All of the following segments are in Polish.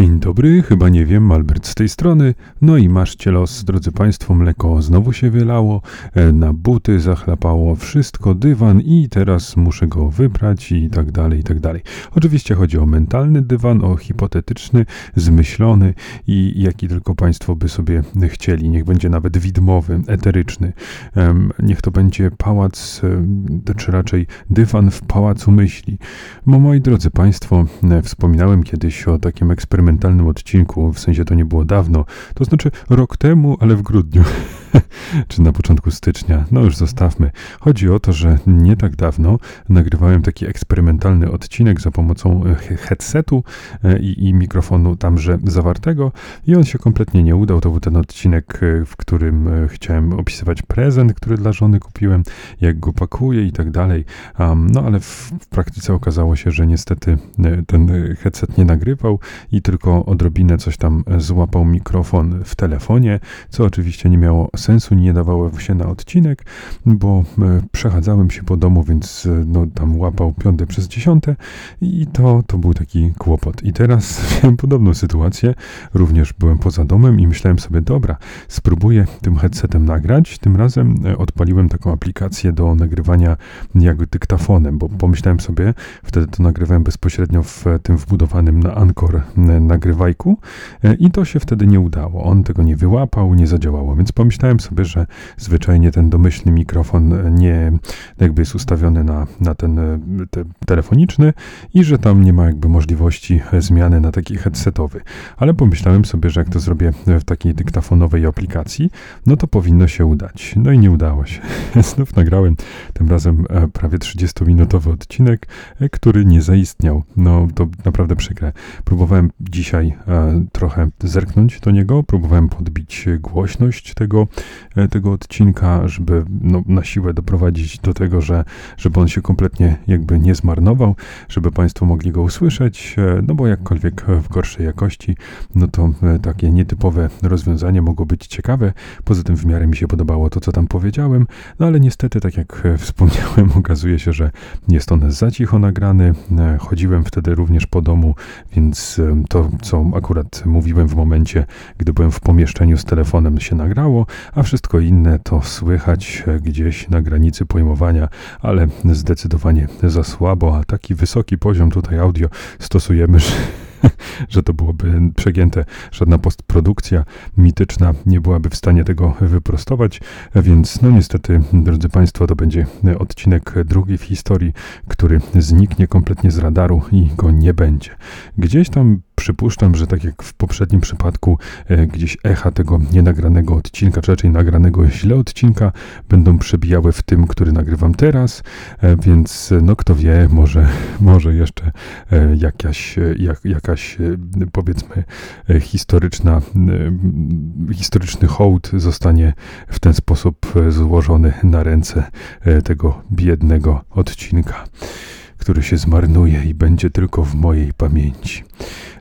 Dzień dobry, chyba nie wiem, Albert z tej strony. No i maszcie los, drodzy Państwo, mleko znowu się wylało, e, na buty zachlapało wszystko, dywan i teraz muszę go wybrać i tak dalej, i tak dalej. Oczywiście chodzi o mentalny dywan, o hipotetyczny, zmyślony i jaki tylko Państwo by sobie chcieli. Niech będzie nawet widmowy, eteryczny. Niech to będzie pałac, czy raczej dywan w pałacu myśli. Bo moi drodzy Państwo, e, wspominałem kiedyś o takim eksperymencie, eksperymentalnym odcinku, w sensie to nie było dawno, to znaczy rok temu, ale w grudniu, czy na początku stycznia, no już zostawmy. Chodzi o to, że nie tak dawno nagrywałem taki eksperymentalny odcinek za pomocą e, headsetu e, i, i mikrofonu tamże zawartego i on się kompletnie nie udał. To był ten odcinek, e, w którym chciałem opisywać prezent, który dla żony kupiłem, jak go pakuję i tak dalej. Um, no ale w, w praktyce okazało się, że niestety ten headset nie nagrywał i tylko odrobinę coś tam złapał mikrofon w telefonie, co oczywiście nie miało sensu, nie dawało się na odcinek, bo e, przechadzałem się po domu, więc e, no, tam łapał piąte przez dziesiąte i to, to był taki kłopot. I teraz miałem podobną sytuację, również byłem poza domem i myślałem sobie, dobra, spróbuję tym headsetem nagrać, tym razem e, odpaliłem taką aplikację do nagrywania jakby dyktafonem, bo pomyślałem sobie, wtedy to nagrywałem bezpośrednio w tym wbudowanym na Anchor nagrywajku e, i to się wtedy nie udało. On tego nie wyłapał, nie zadziałało, więc pomyślałem sobie, że zwyczajnie ten domyślny mikrofon e, nie jakby jest ustawiony na, na ten e, te, telefoniczny i że tam nie ma jakby możliwości zmiany na taki headsetowy. Ale pomyślałem sobie, że jak to zrobię w takiej dyktafonowej aplikacji, no to powinno się udać. No i nie udało się. Znów nagrałem tym razem prawie 30-minutowy odcinek, który nie zaistniał. No to naprawdę przykre. Próbowałem dzisiaj e, trochę zerknąć do niego. Próbowałem podbić głośność tego, e, tego odcinka, żeby no, na siłę doprowadzić do tego, że, żeby on się kompletnie jakby nie zmarnował, żeby Państwo mogli go usłyszeć, e, no bo jakkolwiek w gorszej jakości, no to takie nietypowe rozwiązanie mogło być ciekawe. Poza tym w miarę mi się podobało to, co tam powiedziałem, no ale niestety, tak jak wspomniałem, okazuje się, że jest on za cicho nagrany. Chodziłem wtedy również po domu, więc to, co akurat mówiłem w momencie, gdy byłem w pomieszczeniu z telefonem, się nagrało, a wszystko inne to słychać gdzieś na granicy pojmowania, ale zdecydowanie za słabo, a taki wysoki poziom tutaj audio stosujemy, że że to byłoby przegięte. Żadna postprodukcja mityczna nie byłaby w stanie tego wyprostować, więc no niestety, drodzy Państwo, to będzie odcinek drugi w historii, który zniknie kompletnie z radaru i go nie będzie. Gdzieś tam przypuszczam, że tak jak w poprzednim przypadku, e, gdzieś echa tego nienagranego odcinka, czy raczej nagranego źle odcinka, będą przebijały w tym, który nagrywam teraz, e, więc no kto wie, może, może jeszcze e, jakaś, jak, jakaś powiedzmy historyczna, historyczny hołd zostanie w ten sposób złożony na ręce tego biednego odcinka który się zmarnuje i będzie tylko w mojej pamięci.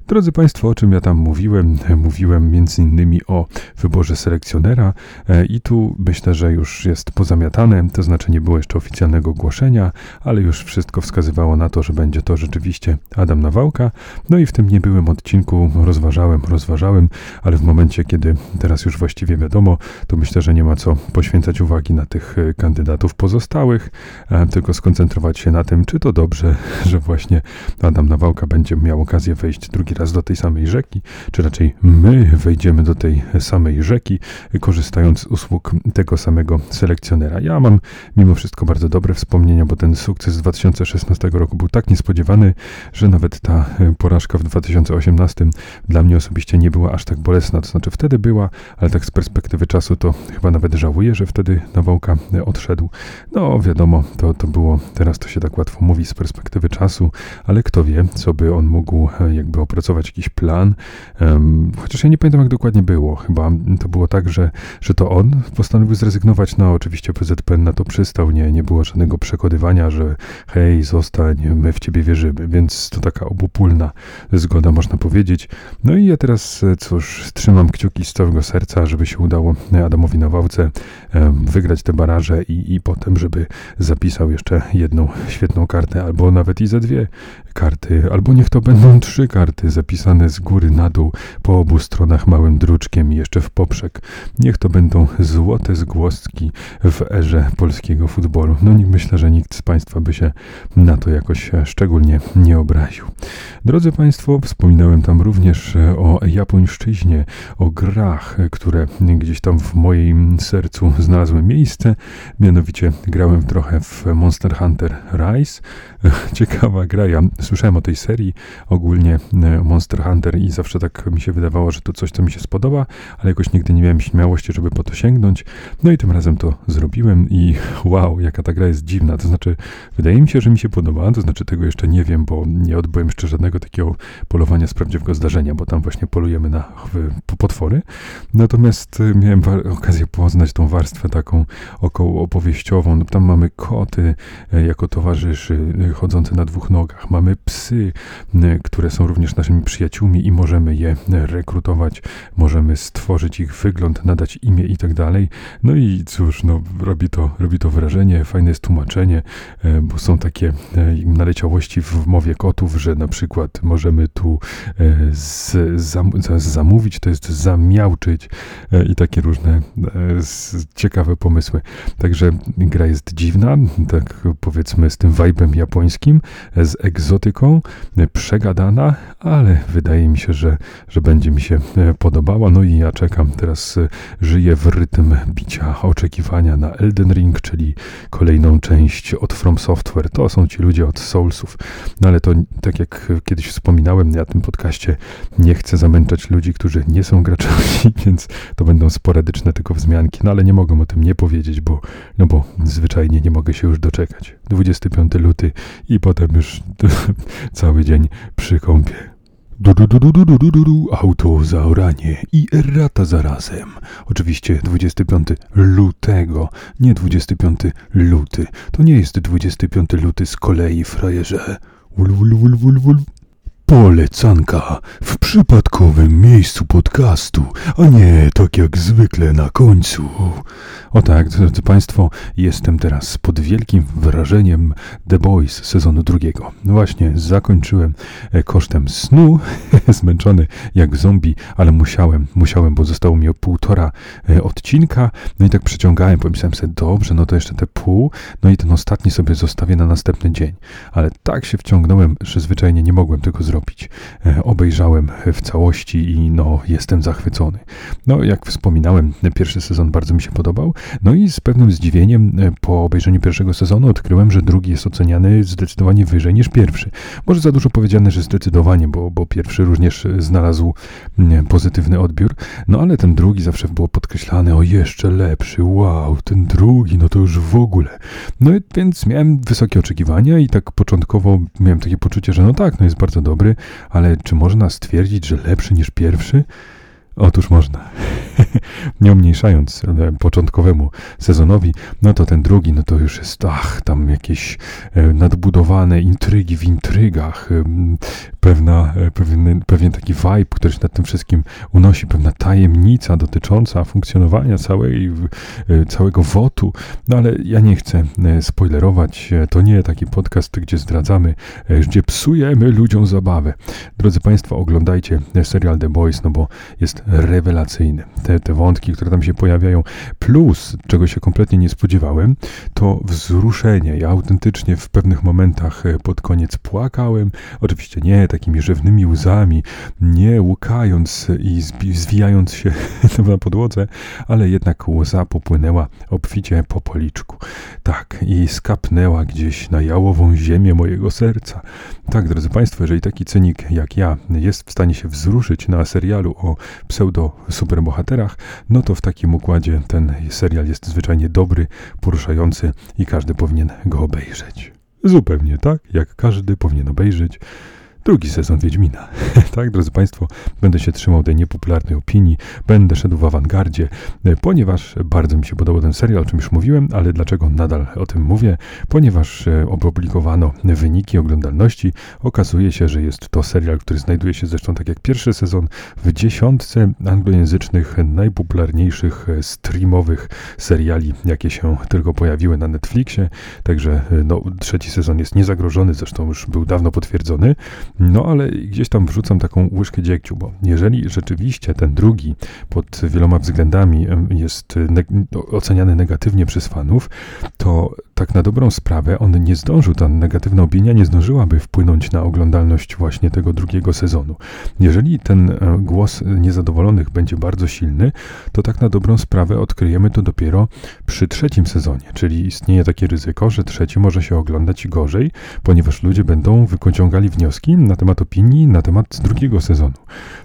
Drodzy Państwo, o czym ja tam mówiłem? Mówiłem innymi o wyborze selekcjonera e, i tu myślę, że już jest pozamiatane, to znaczy nie było jeszcze oficjalnego ogłoszenia, ale już wszystko wskazywało na to, że będzie to rzeczywiście Adam Nawałka. No i w tym niebyłym odcinku rozważałem, rozważałem, ale w momencie, kiedy teraz już właściwie wiadomo, to myślę, że nie ma co poświęcać uwagi na tych e, kandydatów pozostałych, e, tylko skoncentrować się na tym, czy to dobrze, że właśnie Adam Nawałka będzie miał okazję wejść drugi do tej samej rzeki, czy raczej my wejdziemy do tej samej rzeki, korzystając z usług tego samego selekcjonera. Ja mam mimo wszystko bardzo dobre wspomnienia, bo ten sukces z 2016 roku był tak niespodziewany, że nawet ta porażka w 2018 dla mnie osobiście nie była aż tak bolesna. To znaczy wtedy była, ale tak z perspektywy czasu to chyba nawet żałuję, że wtedy Nawałka odszedł. No wiadomo, to, to było, teraz to się tak łatwo mówi z perspektywy czasu, ale kto wie, co by on mógł jakby opracować jakiś plan. Chociaż ja nie pamiętam, jak dokładnie było. Chyba to było tak, że, że to on postanowił zrezygnować. No, oczywiście PZPN na to przystał. Nie, nie było żadnego przekonywania, że hej, zostań, my w ciebie wierzymy. Więc to taka obopólna zgoda, można powiedzieć. No i ja teraz, cóż, trzymam kciuki z całego serca, żeby się udało Adamowi Nawałce wygrać te baraże i, i potem, żeby zapisał jeszcze jedną świetną kartę, albo nawet i ze dwie karty, albo niech to będą trzy karty zapisane z góry na dół, po obu stronach małym druczkiem i jeszcze w poprzek. Niech to będą złote zgłoski w erze polskiego futbolu. No nie myślę, że nikt z Państwa by się na to jakoś szczególnie nie obraził. Drodzy Państwo, wspominałem tam również o japońszczyźnie, o grach, które gdzieś tam w moim sercu znalazły miejsce. Mianowicie grałem trochę w Monster Hunter Rise. Ciekawa gra, ja słyszałem o tej serii, ogólnie Monster Hunter i zawsze tak mi się wydawało, że to coś, co mi się spodoba, ale jakoś nigdy nie miałem śmiałości, żeby po to sięgnąć. No i tym razem to zrobiłem i wow, jaka ta gra jest dziwna. To znaczy, wydaje mi się, że mi się podoba, to znaczy tego jeszcze nie wiem, bo nie odbyłem jeszcze żadnego takiego polowania z prawdziwego zdarzenia, bo tam właśnie polujemy na potwory. Natomiast e, miałem okazję poznać tą warstwę taką około opowieściową. No, tam mamy koty e, jako towarzyszy, chodzące na dwóch nogach. Mamy psy, które są również naszymi przyjaciółmi i możemy je rekrutować, możemy stworzyć ich wygląd, nadać imię i tak dalej. No i cóż, no, robi, to, robi to wrażenie, fajne jest tłumaczenie, e, bo są takie e, naleciałości w mowie kotów, że na przykład możemy tu e, z, zam, zamówić, to jest zamiałczyć i takie różne ciekawe pomysły. Także gra jest dziwna, tak powiedzmy z tym vibe'em japońskim, z egzotyką, przegadana, ale wydaje mi się, że, że będzie mi się e, podobała. No i ja czekam, teraz e, żyję w rytm bicia oczekiwania na Elden Ring, czyli kolejną część od From Software. To są ci ludzie od Soulsów. No ale to, tak jak kiedyś wspominałem na tym podcaście, nie chcę zamęczać ludzi, którzy nie są graczami, więc to będą sporadyczne tylko wzmianki. No ale nie mogę o tym nie powiedzieć, bo, no bo zwyczajnie nie mogę się już doczekać. 25 luty i potem już cały dzień przy kąpie. Du, du, du, du, du, du, du, auto zaoranie i errata zarazem. Oczywiście 25 lutego, nie 25 luty. To nie jest 25 luty z kolei, frajerze. Wul, wul, wul, wul, wul. Polecanka w przypadkowym miejscu podcastu, a nie tak jak zwykle na końcu. O tak, drodzy Państwo, jestem teraz pod wielkim wrażeniem The Boys sezonu drugiego. No właśnie, zakończyłem e, kosztem snu, zmęczony jak zombie, ale musiałem, musiałem, bo zostało mi o półtora e, odcinka. No i tak przeciągałem, pomyślałem sobie, dobrze, no to jeszcze te pół, no i ten ostatni sobie zostawię na następny dzień. Ale tak się wciągnąłem, że zwyczajnie nie mogłem tego zrobić E, obejrzałem w całości i no, jestem zachwycony. No, jak wspominałem, pierwszy sezon bardzo mi się podobał. No i z pewnym zdziwieniem e, po obejrzeniu pierwszego sezonu odkryłem, że drugi jest oceniany zdecydowanie wyżej niż pierwszy. Może za dużo powiedziane, że zdecydowanie, bo, bo pierwszy również znalazł pozytywny odbiór. No ale ten drugi zawsze było podkreślany, o jeszcze lepszy, wow, ten drugi, no to już w ogóle. No więc miałem wysokie oczekiwania i tak początkowo miałem takie poczucie, że no tak, no jest bardzo dobry, ale czy można stwierdzić, że lepszy niż pierwszy? Otóż można. Nie umniejszając e, początkowemu sezonowi, no to ten drugi, no to już jest, ach, tam jakieś e, nadbudowane intrygi w intrygach, pewna, e, pewien, pewien taki vibe, który się nad tym wszystkim unosi, pewna tajemnica dotycząca funkcjonowania całej, całego wotu. No ale ja nie chcę spoilerować. To nie taki podcast, gdzie zdradzamy, gdzie psujemy ludziom zabawę. Drodzy Państwo, oglądajcie serial The Boys, no bo jest rewelacyjny. Te, te wątki, które tam się pojawiają, plus, czego się kompletnie nie spodziewałem, to wzruszenie. Ja autentycznie w pewnych momentach e, pod koniec płakałem, oczywiście nie takimi rzewnymi łzami, nie łukając i zwijając się na podłodze, ale jednak łza popłynęła obficie po policzku. Tak, i skapnęła gdzieś na jałową ziemię mojego serca. Tak, drodzy Państwo, jeżeli taki cynik jak ja jest w stanie się wzruszyć na serialu o pseudo-superbohaterach, no to w takim układzie ten serial jest zwyczajnie dobry, poruszający i każdy powinien go obejrzeć. Zupełnie tak, jak każdy powinien obejrzeć drugi sezon Wiedźmina. tak, drodzy Państwo, będę się trzymał tej niepopularnej opinii, będę szedł w awangardzie, e, ponieważ bardzo mi się podobał ten serial, o czym już mówiłem, ale dlaczego nadal o tym mówię? Ponieważ e, opublikowano wyniki oglądalności. Okazuje się, że jest to serial, który znajduje się zresztą tak jak pierwszy sezon w dziesiątce anglojęzycznych najpopularniejszych e, streamowych seriali, jakie się tylko pojawiły na Netflixie. Także no, trzeci sezon jest niezagrożony, zresztą już był dawno potwierdzony. No ale gdzieś tam wrzucam taką łyżkę dziegciu, bo jeżeli rzeczywiście ten drugi pod wieloma względami jest ne oceniany negatywnie przez fanów, to tak na dobrą sprawę on nie zdążył, ta negatywna opinia nie zdążyłaby wpłynąć na oglądalność właśnie tego drugiego sezonu. Jeżeli ten e, głos niezadowolonych będzie bardzo silny, to tak na dobrą sprawę odkryjemy to dopiero przy trzecim sezonie, czyli istnieje takie ryzyko, że trzeci może się oglądać gorzej, ponieważ ludzie będą wyciągali wnioski na temat opinii na temat drugiego sezonu.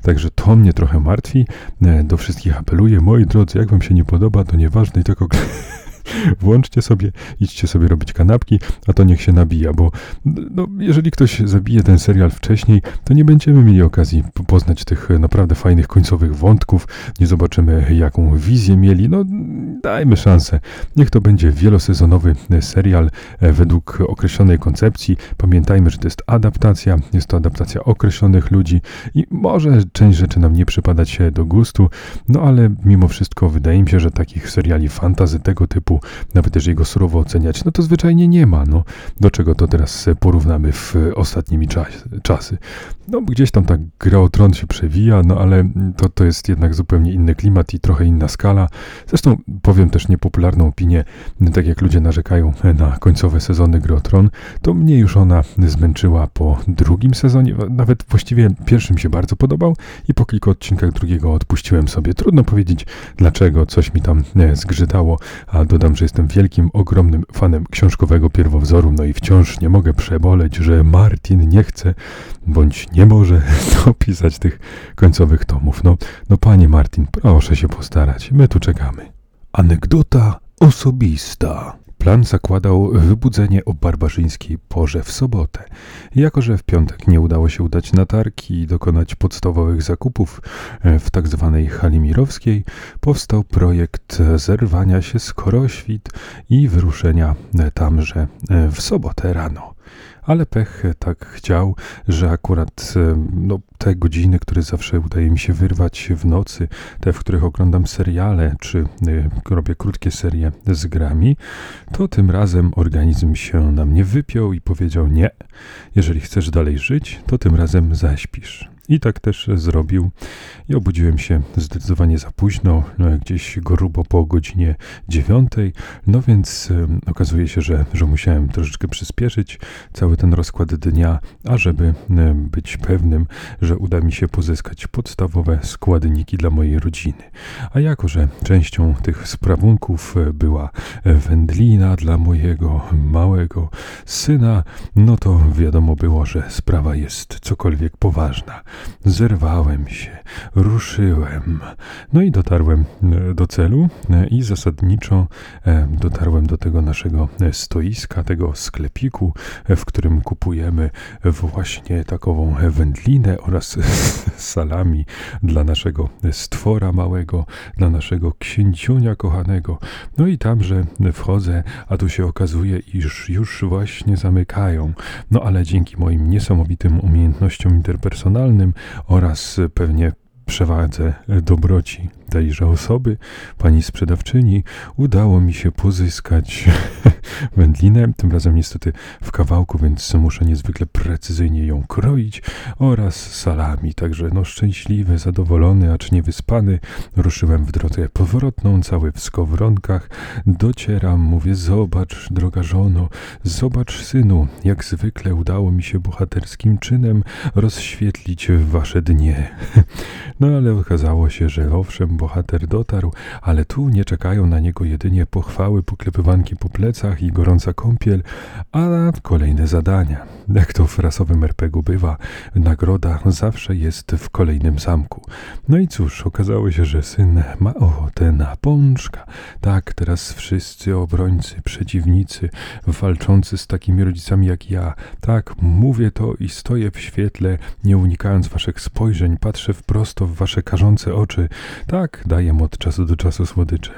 Także to mnie trochę martwi. E, do wszystkich apeluję, moi drodzy, jak wam się nie podoba, to nieważne i tylko włączcie sobie, idźcie sobie robić kanapki, a to niech się nabija, bo no, jeżeli ktoś zabije ten serial wcześniej, to nie będziemy mieli okazji poznać tych naprawdę fajnych końcowych wątków, nie zobaczymy jaką wizję mieli, no dajmy szansę. Niech to będzie wielosezonowy serial e, według określonej koncepcji. Pamiętajmy, że to jest adaptacja, jest to adaptacja określonych ludzi i może część rzeczy nam nie przypadać do gustu, no ale mimo wszystko wydaje mi się, że takich seriali fantazy tego typu nawet jeżeli go surowo oceniać, no to zwyczajnie nie ma. No, do czego to teraz porównamy w ostatnimi czas, czasy? No, gdzieś tam tak gra o tron się przewija, no ale to, to jest jednak zupełnie inny klimat i trochę inna skala. Zresztą powiem też niepopularną opinię, tak jak ludzie narzekają na końcowe sezony gry o tron, to mnie już ona zmęczyła po drugim sezonie, nawet właściwie pierwszym się bardzo podobał i po kilku odcinkach drugiego odpuściłem sobie. Trudno powiedzieć dlaczego, coś mi tam zgrzytało, a dodam Dodam, że jestem wielkim, ogromnym fanem książkowego pierwowzoru, no i wciąż nie mogę przeboleć, że Martin nie chce bądź nie może dopisać tych końcowych tomów. No, no panie Martin, proszę się postarać, my tu czekamy. Anegdota osobista. Plan zakładał wybudzenie o barbarzyńskiej porze w sobotę. Jako, że w piątek nie udało się udać na targi i dokonać podstawowych zakupów e, w tak zwanej hali mirowskiej, powstał projekt zerwania się z Koroświt i wyruszenia tamże e, w sobotę rano ale pech tak chciał, że akurat no, te godziny, które zawsze udaje mi się wyrwać w nocy, te, w których oglądam seriale, czy y, robię krótkie serie z grami, to tym razem organizm się na mnie wypiął i powiedział nie, jeżeli chcesz dalej żyć, to tym razem zaśpisz. I tak też zrobił. I obudziłem się zdecydowanie za późno, no, gdzieś grubo po godzinie dziewiątej. No więc okazuje się, że, że musiałem troszeczkę przyspieszyć cały ten rozkład dnia, ażeby być pewnym, że uda mi się pozyskać podstawowe składniki dla mojej rodziny. A jako, że częścią tych sprawunków e, była wędlina dla mojego małego syna, no to wiadomo było, że sprawa jest cokolwiek poważna. Zerwałem się, ruszyłem, no i dotarłem e, do celu e, i zasadniczo e, dotarłem do tego naszego stoiska, tego sklepiku, w którym kupujemy właśnie takową wędlinę oraz salami dla naszego stwora małego, dla naszego księciunia kochanego. No i tamże wchodzę, a tu się okazuje, iż już właśnie zamykają. No ale dzięki moim niesamowitym umiejętnościom interpersonalnym, oraz pewnie przewadze dobroci tejże osoby, pani sprzedawczyni, udało mi się pozyskać wędlinę, tym razem niestety w kawałku, więc muszę niezwykle precyzyjnie ją kroić, oraz salami. Także no szczęśliwy, zadowolony, acz niewyspany, ruszyłem w drogę powrotną, cały w skowronkach. Docieram, mówię, zobacz, droga żono, zobacz, synu, jak zwykle udało mi się bohaterskim czynem rozświetlić wasze dnie. No ale okazało się, że owszem, bohater dotarł, ale tu nie czekają na niego jedynie pochwały, poklepywanki po plecach i gorąca kąpiel, a kolejne zadania. Jak to w rasowym RPG bywa, nagroda zawsze jest w kolejnym zamku. No i cóż, okazało się, że syn ma ochotę na pączka. Tak, teraz wszyscy obrońcy, przeciwnicy, walczący z takimi rodzicami jak ja, tak, mówię to i stoję w świetle, nie unikając waszych spojrzeń, patrzę wprost w wasze karzące oczy. Tak, daję mu od czasu do czasu słodycze.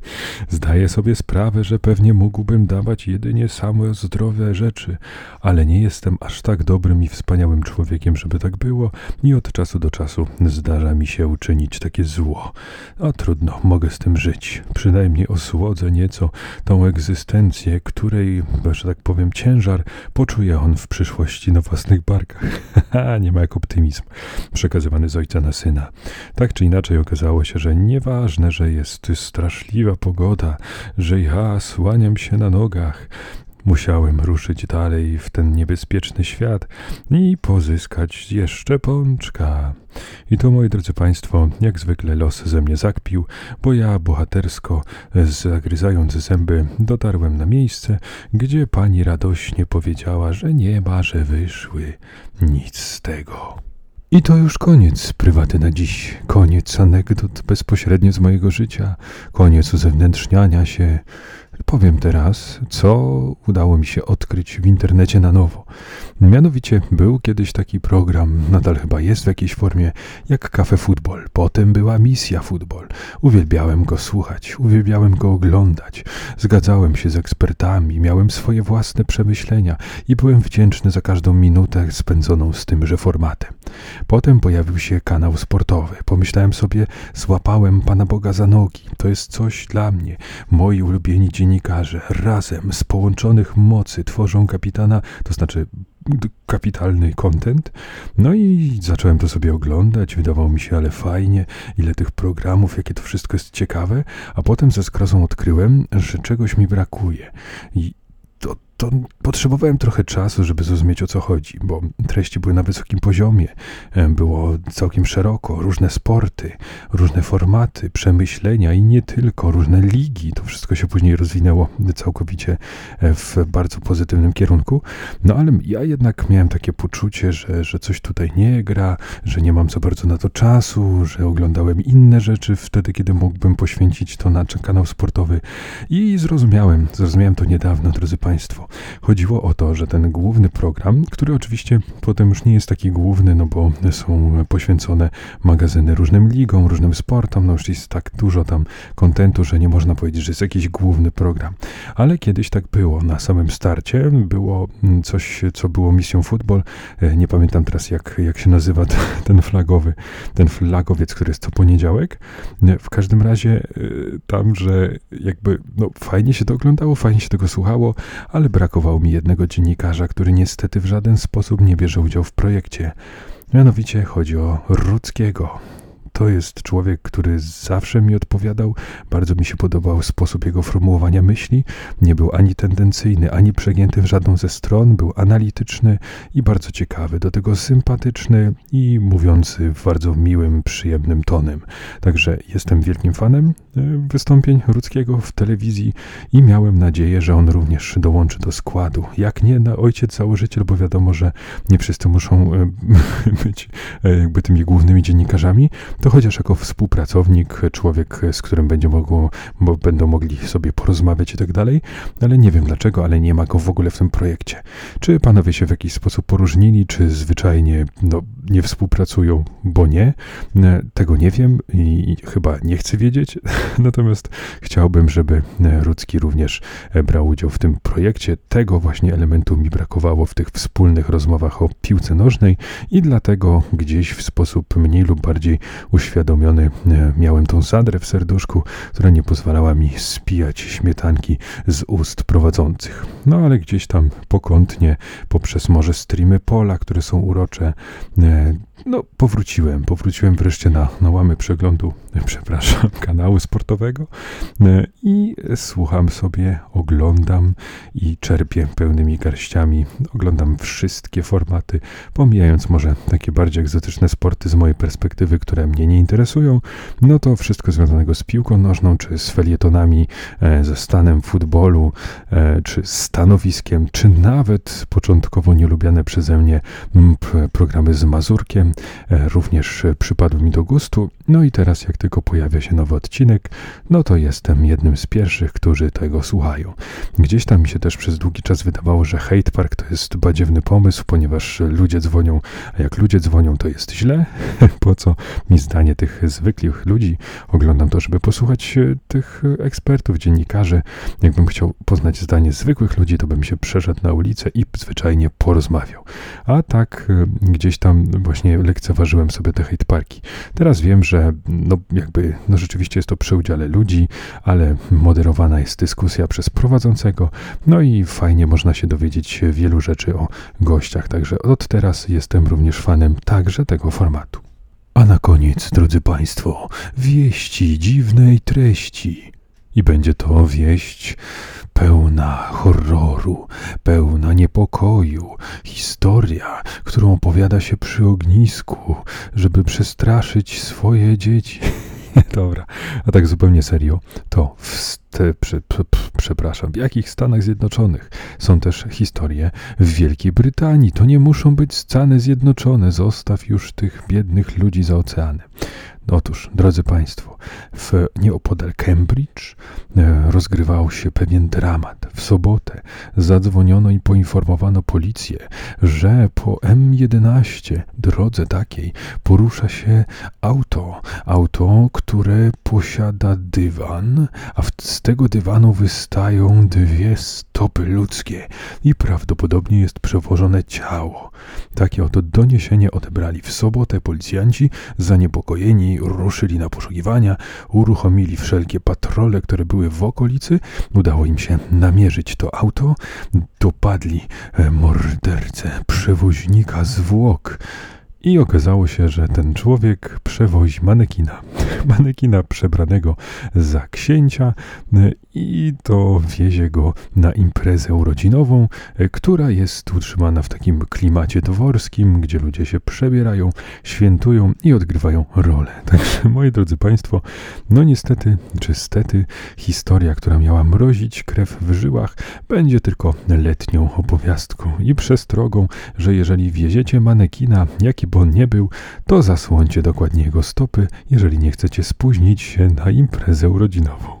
Zdaję sobie sprawę, że pewnie mógłbym dawać jedynie same zdrowe rzeczy, ale nie jestem aż tak dobrym i wspaniałym człowiekiem, żeby tak było i od czasu do czasu zdarza mi się uczynić takie zło. A trudno, mogę z tym żyć. Przynajmniej osłodzę nieco tą egzystencję, której, że tak powiem, ciężar poczuje on w przyszłości na własnych barkach. nie ma jak optymizm przekazywany z ojca na syna. Tak czy inaczej okazało się, że nieważne, że jest straszliwa pogoda, że ja słaniam się na nogach, Musiałem ruszyć dalej w ten niebezpieczny świat i pozyskać jeszcze pączka. I to, moi drodzy Państwo, jak zwykle los ze mnie zakpił, bo ja bohatersko, zagryzając zęby, dotarłem na miejsce, gdzie pani radośnie powiedziała, że nie ma, że wyszły nic z tego. I to już koniec prywaty na dziś, koniec anegdot bezpośrednio z mojego życia, koniec uzewnętrzniania się, Powiem teraz, co udało mi się odkryć w internecie na nowo. Mianowicie był kiedyś taki program, nadal chyba jest w jakiejś formie, jak Cafe Football. Potem była Misja Football. Uwielbiałem go słuchać, uwielbiałem go oglądać. Zgadzałem się z ekspertami, miałem swoje własne przemyślenia i byłem wdzięczny za każdą minutę spędzoną z tymże formatem. Potem pojawił się kanał sportowy. Pomyślałem sobie, złapałem Pana Boga za nogi. To jest coś dla mnie. Moi ulubieni dziennikarze razem z połączonych mocy tworzą kapitana, to znaczy kapitalny content. No i zacząłem to sobie oglądać, wydawało mi się, ale fajnie, ile tych programów, jakie to wszystko jest ciekawe, a potem ze skrozą odkryłem, że czegoś mi brakuje. I to, potrzebowałem trochę czasu, żeby zrozumieć o co chodzi, bo treści były na wysokim poziomie, e, było całkiem szeroko, różne sporty, różne formaty, przemyślenia i nie tylko, różne ligi. To wszystko się później rozwinęło całkowicie e, w bardzo pozytywnym kierunku. No ale ja jednak miałem takie poczucie, że, że coś tutaj nie gra, że nie mam za bardzo na to czasu, że oglądałem inne rzeczy wtedy, kiedy mógłbym poświęcić to na kanał sportowy i zrozumiałem, zrozumiałem to niedawno, drodzy Państwo. Chodziło o to, że ten główny program, który oczywiście potem już nie jest taki główny, no bo są poświęcone magazyny różnym ligom, różnym sportom, no już jest tak dużo tam kontentu, że nie można powiedzieć, że jest jakiś główny program. Ale kiedyś tak było. Na samym starcie było coś, co było misją futbol. E, nie pamiętam teraz, jak, jak się nazywa ten flagowy, ten flagowiec, który jest co poniedziałek. E, w każdym razie e, tam, że jakby no, fajnie się to oglądało, fajnie się tego słuchało, ale brakowało mi jednego dziennikarza, który niestety w żaden sposób nie bierze udziału w projekcie. Mianowicie chodzi o Rudzkiego. To jest człowiek, który zawsze mi odpowiadał. Bardzo mi się podobał sposób jego formułowania myśli. Nie był ani tendencyjny, ani przegięty w żadną ze stron. Był analityczny i bardzo ciekawy, do tego sympatyczny i mówiący w bardzo miłym, przyjemnym tonem. Także jestem wielkim fanem e, wystąpień Rudzkiego w telewizji i miałem nadzieję, że on również dołączy do składu. Jak nie na ojciec założyciel, bo wiadomo, że nie wszyscy muszą e, być e, jakby tymi głównymi dziennikarzami, to chociaż jako współpracownik, człowiek, z którym będzie mogło, bo będą mogli sobie porozmawiać i tak dalej, ale nie wiem dlaczego, ale nie ma go w ogóle w tym projekcie. Czy panowie się w jakiś sposób poróżnili, czy zwyczajnie no, nie współpracują, bo nie? E, tego nie wiem i chyba nie chcę wiedzieć, natomiast chciałbym, żeby Rudzki również e, brał udział w tym projekcie. Tego właśnie elementu mi brakowało w tych wspólnych rozmowach o piłce nożnej i dlatego gdzieś w sposób mniej lub bardziej uświadomiony e, miałem tą zadrę w serduszku, która nie pozwalała mi spijać śmietanki z ust prowadzących. No ale gdzieś tam pokątnie, poprzez może streamy pola, które są urocze, e, no, powróciłem. Powróciłem wreszcie na, na łamy przeglądu, przepraszam, kanału sportowego e, i słucham sobie, oglądam i czerpię pełnymi garściami. Oglądam wszystkie formaty, pomijając może takie bardziej egzotyczne sporty z mojej perspektywy, które mnie nie interesują. No to wszystko związanego z piłką nożną, czy z felietonami, e, ze stanem futbolu, e, czy stanowiskiem, czy nawet początkowo nielubiane przeze mnie programy z Mazurkiem, E, również przypadł mi do gustu. No i teraz, jak tylko pojawia się nowy odcinek, no to jestem jednym z pierwszych, którzy tego słuchają. Gdzieś tam mi się też przez długi czas wydawało, że Hate Park to jest badziewny pomysł, ponieważ ludzie dzwonią, a jak ludzie dzwonią, to jest źle. po co mi zdanie tych zwykłych ludzi? Oglądam to, żeby posłuchać tych ekspertów, dziennikarzy. Jakbym chciał poznać zdanie zwykłych ludzi, to bym się przeszedł na ulicę i zwyczajnie porozmawiał. A tak e, gdzieś tam właśnie lekceważyłem sobie te hate parki. Teraz wiem, że no jakby, no rzeczywiście jest to przy udziale ludzi, ale moderowana jest dyskusja przez prowadzącego, no i fajnie można się dowiedzieć wielu rzeczy o gościach, także od teraz jestem również fanem także tego formatu. A na koniec, drodzy Państwo, wieści dziwnej treści. I będzie to wieść pełna horroru, pełna niepokoju, historia, którą opowiada się przy ognisku, żeby przestraszyć swoje dzieci. Dobra, a tak zupełnie serio, to w prze, prze, przepraszam, w jakich Stanach Zjednoczonych są też historie w Wielkiej Brytanii. To nie muszą być Stany Zjednoczone. Zostaw już tych biednych ludzi za oceanem. Otóż, drodzy Państwo, w nieopodal Cambridge e, rozgrywał się pewien dramat. W sobotę zadzwoniono i poinformowano policję, że po M11 drodze takiej porusza się auto. Auto, które posiada dywan, a z tego dywanu wystają dwie stopy ludzkie i prawdopodobnie jest przewożone ciało. Takie oto doniesienie odebrali w sobotę policjanci, zaniepokojeni ruszyli na poszukiwania, uruchomili wszelkie patrole, które były w okolicy, udało im się namierzyć to auto, dopadli e, mordercę, przewoźnika zwłok. I okazało się, że ten człowiek przewozi manekina. Manekina przebranego za księcia e, i to wiezie go na imprezę urodzinową, e, która jest utrzymana w takim klimacie dworskim, gdzie ludzie się przebierają, świętują i odgrywają rolę. Także, moi drodzy Państwo, no niestety, czy stety, historia, która miała mrozić krew w żyłach, będzie tylko letnią opowiastką i przestrogą, że jeżeli wieziecie manekina, jaki by on nie był, to zasłońcie dokładnie jego stopy, jeżeli nie chcecie spóźnić się na imprezę urodzinową.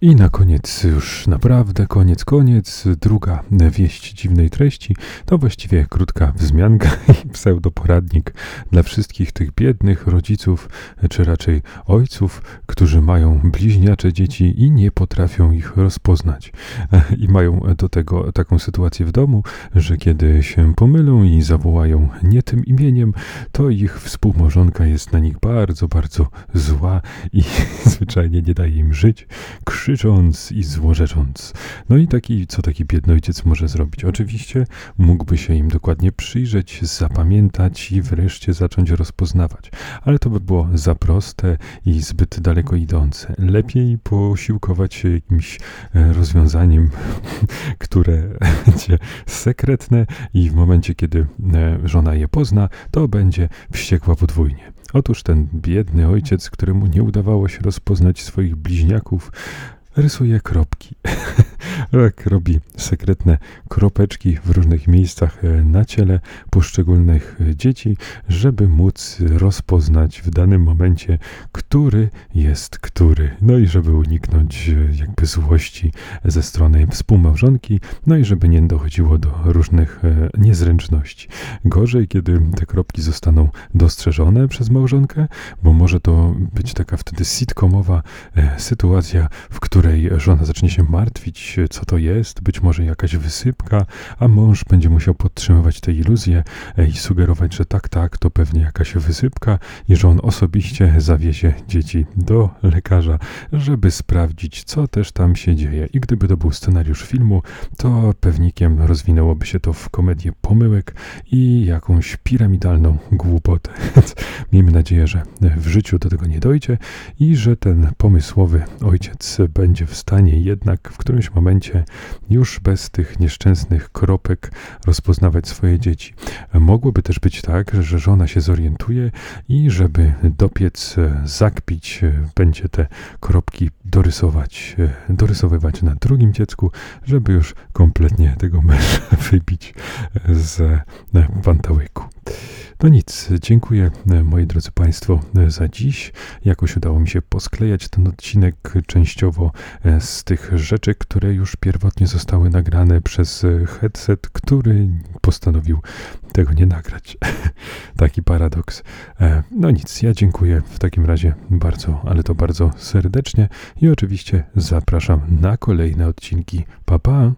I na koniec, już naprawdę koniec, koniec, druga wieść dziwnej treści to właściwie krótka wzmianka i pseudoporadnik dla wszystkich tych biednych rodziców, czy raczej ojców, którzy mają bliźniacze dzieci i nie potrafią ich rozpoznać. I mają do tego taką sytuację w domu, że kiedy się pomylą i zawołają nie tym imieniem, to ich współmałżonka jest na nich bardzo, bardzo zła i zwyczajnie nie daje im żyć krzycząc i złorzecząc. No i taki, co taki biedny ojciec może zrobić? Oczywiście mógłby się im dokładnie przyjrzeć, zapamiętać i wreszcie zacząć rozpoznawać. Ale to by było za proste i zbyt daleko idące. Lepiej posiłkować się jakimś e, rozwiązaniem, które będzie sekretne i w momencie, kiedy e, żona je pozna, to będzie wściekła podwójnie. Otóż ten biedny ojciec, któremu nie udawało się rozpoznać swoich bliźniaków, rysuje kropki. tak, robi sekretne kropeczki w różnych miejscach e, na ciele poszczególnych e, dzieci, żeby móc rozpoznać w danym momencie, który jest który. No i żeby uniknąć e, jakby złości ze strony współmałżonki, no i żeby nie dochodziło do różnych niezręczności. Gorzej, kiedy te kropki zostaną dostrzeżone przez małżonkę, bo może to być taka wtedy sitcomowa sytuacja, w której której żona zacznie się martwić, co to jest, być może jakaś wysypka, a mąż będzie musiał podtrzymywać tę iluzję i sugerować, że tak, tak, to pewnie jakaś wysypka i że on osobiście zawiezie dzieci do lekarza, żeby sprawdzić, co też tam się dzieje. I gdyby to był scenariusz filmu, to pewnikiem rozwinęłoby się to w komedię pomyłek i jakąś piramidalną głupotę. Miejmy nadzieję, że w życiu do tego nie dojdzie i że ten pomysłowy ojciec będzie będzie w stanie jednak w którymś momencie już bez tych nieszczęsnych kropek rozpoznawać swoje dzieci. Mogłoby też być tak, że żona się zorientuje i żeby dopiec, zakpić, będzie te kropki dorysować, dorysowywać na drugim dziecku, żeby już kompletnie tego męża wybić z pantałyku. No nic, dziękuję e, moi drodzy Państwo e, za dziś. Jakoś udało mi się posklejać ten odcinek częściowo e, z tych rzeczy, które już pierwotnie zostały nagrane przez e, headset, który postanowił tego nie nagrać. Taki paradoks. E, No nic, ja dziękuję w takim razie bardzo, ale to bardzo serdecznie i oczywiście zapraszam na kolejne odcinki. Pa pa!